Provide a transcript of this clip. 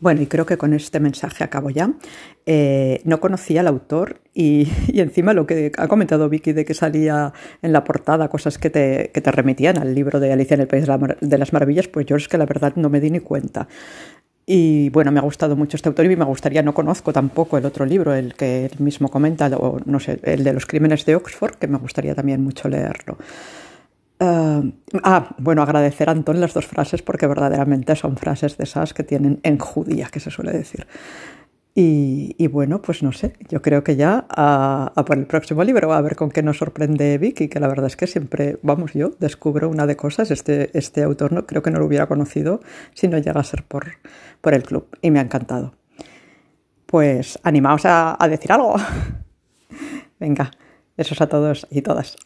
Bueno, y creo que con este mensaje acabo ya. Eh, no conocía al autor y, encima lo que ha comentado Vicky de que salía en la portada cosas que te, que te remitían al libro de Alicia en el País de, las Maravillas, pues yo es que la verdad no me di ni cuenta. Y bueno, me ha gustado mucho este autor y me gustaría, no conozco tampoco el otro libro, el que él mismo comenta, o no sé, el de los crímenes de Oxford, que me gustaría también mucho leerlo. Eh, ah, bueno, agradecer a Antón las dos frases porque verdaderamente son frases de esas que tienen en judía, que se suele decir. Y, bueno, pues no sé, yo creo que ya a, por el próximo libro, a ver con qué nos sorprende Vicky, que la verdad es que siempre, vamos, yo descubro una de cosas, este, este autor no, creo que no lo hubiera conocido si no llega a ser por, por el club y me ha encantado. Pues animaos a, decir algo. Venga, besos a todos y todas.